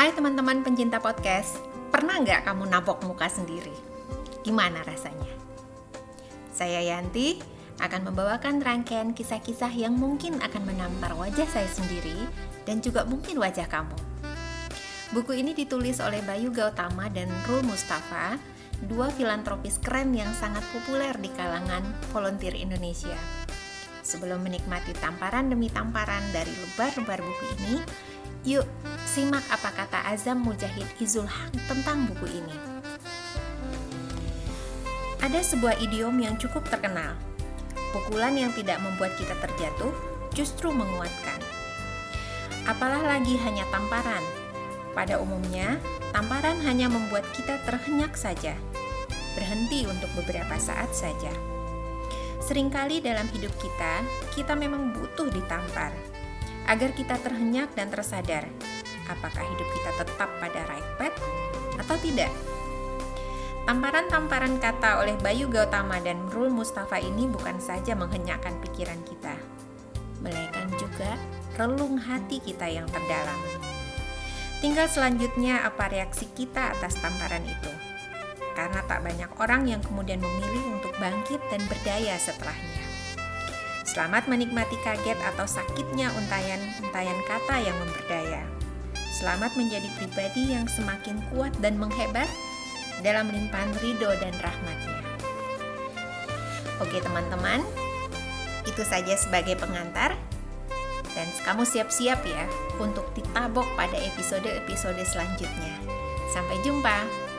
Hai teman-teman pencinta podcast, pernah nggak kamu nabok muka sendiri? Gimana rasanya? Saya Yanti akan membawakan rangkaian kisah-kisah yang mungkin akan menampar wajah saya sendiri dan juga mungkin wajah kamu. Buku ini ditulis oleh Bayu Gautama dan Rul Mustafa, dua filantropis keren yang sangat populer di kalangan volunteer Indonesia. Sebelum menikmati tamparan demi tamparan dari lebar-lebar buku ini, yuk simak apa kata Azam Mujahid Izul Haq tentang buku ini. Ada sebuah idiom yang cukup terkenal. Pukulan yang tidak membuat kita terjatuh justru menguatkan. Apalah lagi hanya tamparan. Pada umumnya, tamparan hanya membuat kita terhenyak saja. Berhenti untuk beberapa saat saja. Seringkali dalam hidup kita, kita memang butuh ditampar agar kita terhenyak dan tersadar apakah hidup kita tetap pada right path atau tidak. Tamparan-tamparan kata oleh Bayu Gautama dan Rul Mustafa ini bukan saja menghenyakkan pikiran kita, melainkan juga relung hati kita yang terdalam. Tinggal selanjutnya apa reaksi kita atas tamparan itu. Karena tak banyak orang yang kemudian memilih untuk bangkit dan berdaya setelahnya. Selamat menikmati kaget atau sakitnya untayan-untayan kata yang memberdaya. Selamat menjadi pribadi yang semakin kuat dan menghebat dalam limpahan ridho dan rahmatnya. Oke teman-teman, itu saja sebagai pengantar. Dan kamu siap-siap ya untuk ditabok pada episode-episode selanjutnya. Sampai jumpa.